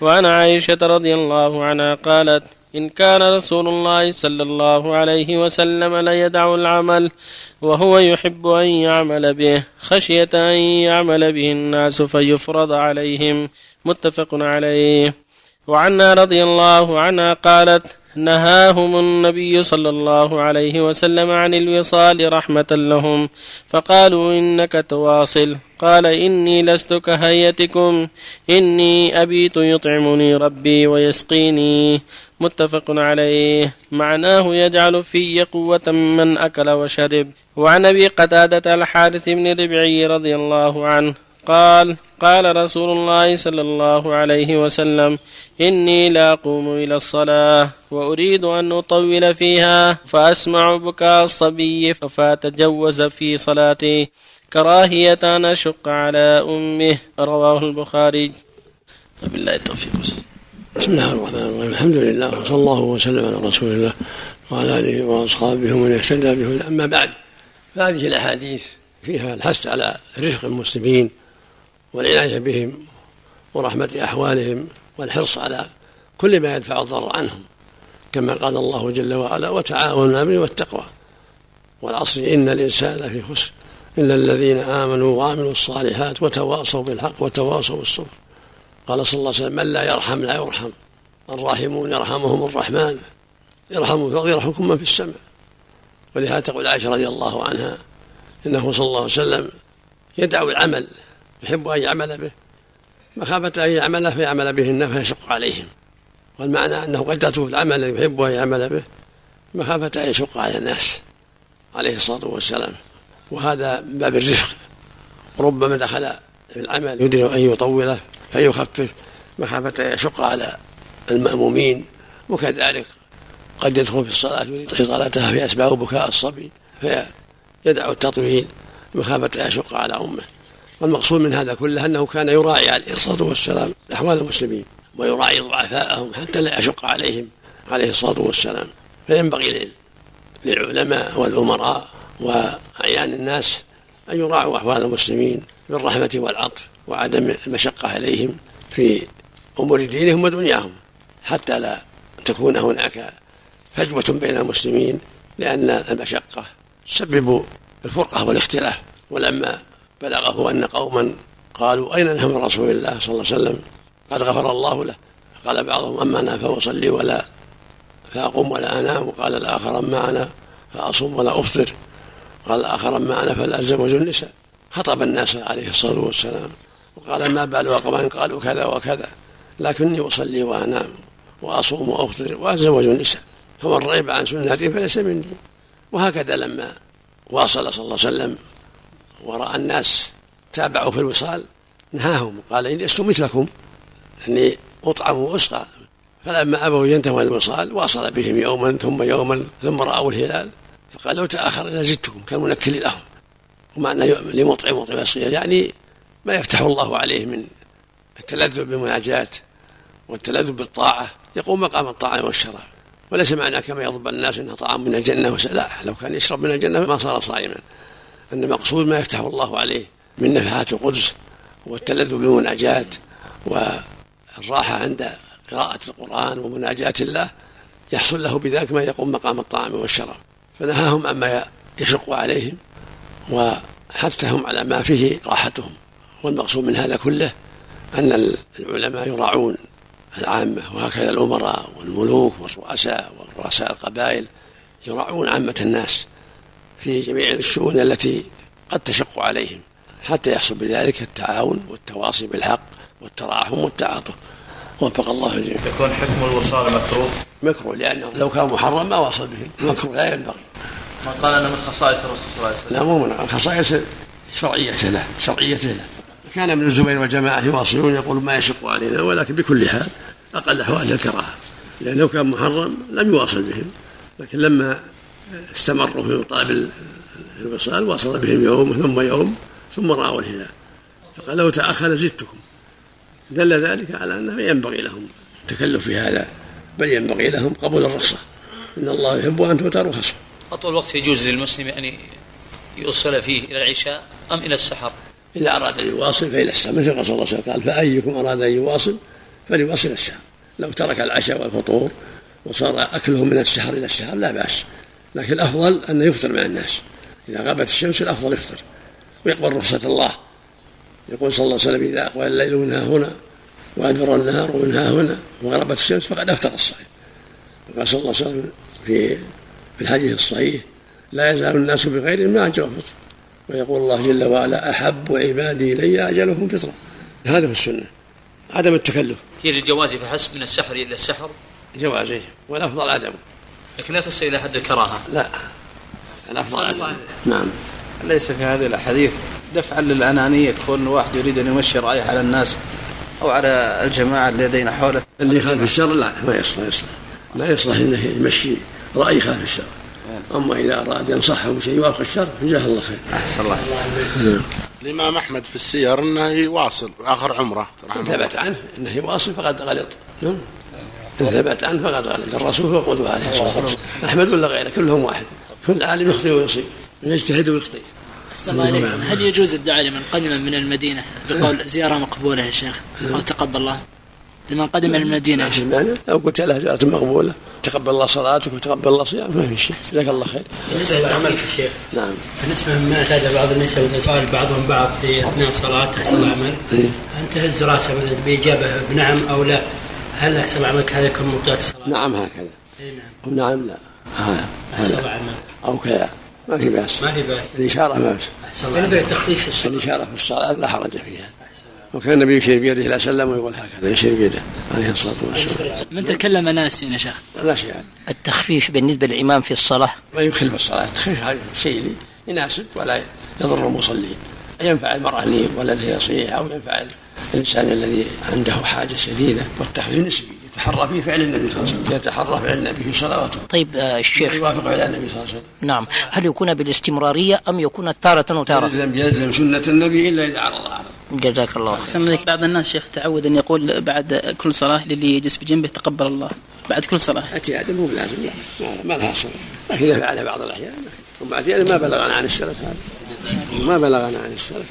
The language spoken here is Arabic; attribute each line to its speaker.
Speaker 1: وعن عائشة رضي الله عنها قالت إن كان رسول الله صلى الله عليه وسلم ليدع العمل وهو يحب أن يعمل به خشية أن يعمل به الناس فيفرض عليهم متفق عليه. وعنها رضي الله عنها قالت نهاهم النبي صلى الله عليه وسلم عن الوصال رحمة لهم فقالوا إنك تواصل. قال إني لست كهيتكم إني أبيت يطعمني ربي ويسقيني. متفق عليه. معناه يجعل في قوة من أكل وشرب. وعن أبي قتادة الحارث بن ربعي رضي الله عنه قال قال رسول الله صلى الله عليه وسلم إني لا أقوم إلى الصلاة وأريد أن أطول فيها فأسمع بكاء الصبي فأتجوز في صلاتي كراهية أن أشق على أمه. رواه البخاري.
Speaker 2: وبالله التوفيق بسم الله الرحمن الرحيم. الحمد لله وصلى الله وسلم على رسول الله وعلى آله وأصحابه ومن اهتدى به أما بعد فهذه الأحاديث فيها الحث على رفق المسلمين والعناية بهم ورحمة أحوالهم والحرص على كل ما يدفع الضرر عنهم. كما قال الله جل وعلا وتعاونوا على والتقوى والعصر. إن الإنسان لفي خسر إلا الذين آمنوا وعملوا الصالحات وتواصوا بالحق وتواصوا بالصبر. قال صلى الله عليه وسلم من لا يرحم لا يرحم. الراحمون يرحمهم الرحمن. يرحم في يرحمكم من في السماء. ولهذا تقول عائشة رضي الله عنها إنه صلى الله عليه وسلم يدعو العمل يحب أن يعمل به. مخافة أن يعمل فيعمل بهن فيشق عليهم. والمعنى أنه قد تترك العمل الذي يحب أن يعمل به. مخافة أن يشق على الناس. عليه الصلاة والسلام. وهذا باب الرفق. ربما دخل في العمل يدري أن يطوله فيخفف مخافة أن يشق على المأمومين. وكذلك قد يدخل في الصلاة يريد صلاتها في أسباب بكاء الصبي فيدع التطويل. مخافة أن يشق على أمه. والمقصود من هذا كله أنه كان يراعي عليه الصلاة والسلام أحوال المسلمين ويراعي ضعفاءهم حتى لا يشق عليهم عليه الصلاة والسلام. فينبغي للعلماء والأمراء وأعيان الناس أن يراعوا أحوال المسلمين بالرحمة والعطف وعدم المشقة عليهم في أمور دينهم ودنياهم حتى لا تكون هناك فجوة بين المسلمين لأن المشقة تسبب الفرقة والاختلاف ولما بلغه أن قوما قالوا أين نحن رسول الله صلى الله عليه وسلم؟ قد غفر الله له. قال بعضهم أما أنا فأصلي ولا فأقوم ولا أنام. وقال الآخر أما أنا فأصوم ولا أفطر. قال الآخر أما أنا فلا أتزوج النساء. خطب الناس عليه الصلاة والسلام. وقال ما بال أقوام قالوا كذا وكذا. لكني أصلي وأنام وأصوم وأفطر وأتزوج النساء. فمن رغب عن سنتي فليس مني. وهكذا لما واصل صلى الله عليه وسلم ورأى الناس تابعوا في الوصال نهاهم قال إني لست مثلكم أني أطعم وأسقى. فلما أبوا ينتهوا الوصال واصل بهم يوما ثم يوما ثم رأوا الهلال فقال لو تأخر لزدتكم كالمنكل لهم. ومعنى لمطعم مطعم الصيام يعني ما يفتح الله عليه من التلذذ بالمناجاة والتلذذ بالطاعة. يقوم مقام الطعام والشراب وليس معنى كما يظن الناس انه طعام من الجنة لا لو كان يشرب من الجنة ما صار صائما. ان المقصود ما يفتح الله عليه من نفحات القدس والتلذذ بالمناجاة والراحة عند قراءة القرآن ومناجاة الله يحصل له بذلك ما يقوم مقام الطعام والشراب. فنهاهم عما يشق عليهم وحثهم على ما فيه راحتهم. والمقصود من هذا كله أن العلماء يراعون العامة وهكذا الأمراء والملوك والرؤساء ورؤساء القبائل يراعون عامة الناس. في جميع الشؤون التي قد تشق عليهم حتى يحصل بذلك التعاون والتواصي بالحق والتراحم والتعاطف وفق الله الجميع.
Speaker 3: يكون حكم الوصال مكروه؟
Speaker 2: مكروه لأنه لو كان محرم ما وصل به، مكروه لا ينبغي.
Speaker 3: من قال إنه من خصائص الرسول صلى الله عليه وسلم.
Speaker 2: لا مو من خصائص شرعيته له، شرعيته له. كان من الزبير وجماعه يواصلون يقولون ما يشق علينا ولكن بكل حال أقل أحوال الكراهة. لأنه لو كان محرم لم يواصل بهم. لكن لما استمروا في طلب الوصال وصل بهم يوم ثم يوم ثم رأوا الهلال. فقال لو تأخر زدتكم. دل ذلك على أنه ينبغي لهم التكلف في هذا بل ينبغي لهم قبول الرخصة. إن الله يحب أن تؤتى رخصة.
Speaker 3: أطول وقت يجوز للمسلم أن يوصل فيه إلى العشاء أم إلى السحر؟
Speaker 2: إذا أراد أن يواصل فإلى السحر. مثل صلى الله عليه وسلم قال فأيكم أراد أن يواصل فليواصل السحر. لو ترك العشاء والفطور وصار أكله من السحر إلى السحر لا بأس. لكن الأفضل أن يفطر مع الناس. إذا غابت الشمس الأفضل يفطر ويقبل رخصة الله. يقول صلى الله عليه وسلم إذا أقبل الليل من ها هنا وأدبر النهار ومن ها هنا وغربت الشمس فقد أفطر الصائم. وقال صلى الله عليه وسلم في في الحديث الصحيح لا يزال الناس بخير ما أجل فطر ويقول الله جل وعلا أحب عبادي إلي أجلهم فطرة. هذا هو السنة. عدم التكلف.
Speaker 3: هي للجواز فحسب من السحر إلى السحر؟
Speaker 2: جوازه والأفضل عدمه
Speaker 3: لكن لا تصل إلى حد الكراهة.
Speaker 2: لا. الأفضل نعم.
Speaker 4: ليس في هذه الأحاديث دفعا للأنانية كون واحد يريد أن يمشي رأيه على الناس أو على الجماعة الذين حوله.
Speaker 2: اللي يخالف الشر لا ما يصلح يصلح. لا يصلح إنه يمشي رأي خالف الشر. أما إذا أراد ينصحهم شيء يوافق الشر جزاه الله خير.
Speaker 4: أحسن الله.
Speaker 5: الإمام أحمد في السير أنه يواصل آخر عمره
Speaker 2: ثبت عنه إنه يواصل فقد غلط. نعم. إن ثبت عنه فقد غلط الرسول هو قدوة عليه الصلاة والسلام. أحمد ولا غيره؟ كلهم واحد. كل عالم يخطئ ويصيب. يجتهد ويخطئ.
Speaker 6: أحسن عليك هل يجوز الدعاء لمن قدم من المدينة بقول زيارة مقبولة يا شيخ؟ أو تقبل الله؟ لمن قدم من المدينة. يا
Speaker 2: ما
Speaker 6: شيخ
Speaker 2: في مانع لو قلت له زيارة مقبولة تقبل الله صلاتك وتقبل الله صيامك ما في شيء. جزاك الله خير.
Speaker 7: بالنسبة للعمل في الشيخ
Speaker 2: نعم.
Speaker 7: بالنسبة لما اعتاد بعض النساء سأل بعضهم بعض في أثناء الصلاة الله عمل أن تهز رأسه مثلا بإجابة بنعم أو لا؟ هل أحسن عملك هذا يكون مبطلة الصلاة؟
Speaker 2: نعم هكذا.
Speaker 7: إي نعم.
Speaker 2: ونعم لا. هذا
Speaker 7: أحسن الله
Speaker 2: هذا
Speaker 7: عمل
Speaker 2: أو كذا. ما في بأس.
Speaker 7: ما في بأس.
Speaker 2: الاشاره ما بأس.
Speaker 7: أحسن الله بالنسبة للتخفيف في الصلاة
Speaker 2: الإشارة في الصلاة. لا حرج فيها. وكان النبي يشير بيده إلى سلم ويقول هكذا يشير بيده عليه الصلاة والسلام.
Speaker 6: من تكلم ناس يا شيخ؟
Speaker 2: لا شيء. يعني.
Speaker 8: التخفيف بالنسبة للإمام في الصلاة؟
Speaker 2: ما يخل بالصلاة. تخفيف هذا شيء لي يناسب ولا يضر المصلين. ينفع المرأة اللي ولدها يصيح أو ينفع الإنسان الذي عنده حاجة شديدة والتخفيف نسبي يتحرى فيه فعل النبي صلى الله عليه وسلم يتحرى فعل النبي في صلواته.
Speaker 8: طيب آه، الشيخ.
Speaker 2: يوافق فعل النبي صلى الله عليه وسلم.
Speaker 8: نعم. هل يكون بالاستمرارية أم يكون تارة وتارة؟
Speaker 2: يلزم يلزم سنة النبي إلا إذا عرض عرض
Speaker 8: جزاك الله خير.
Speaker 6: بعض الناس شيخ تعود أن يقول بعد كل صلاة للي يجلس بجنبه تقبل الله. بعد كل صلاة.
Speaker 2: اعتياد مو بلازم. لا ما, لها صلة لكن إذا فعلها بعض الأحيان. وبعدين ما بلغنا عن السلف هذا. ما بلغنا عن السلف.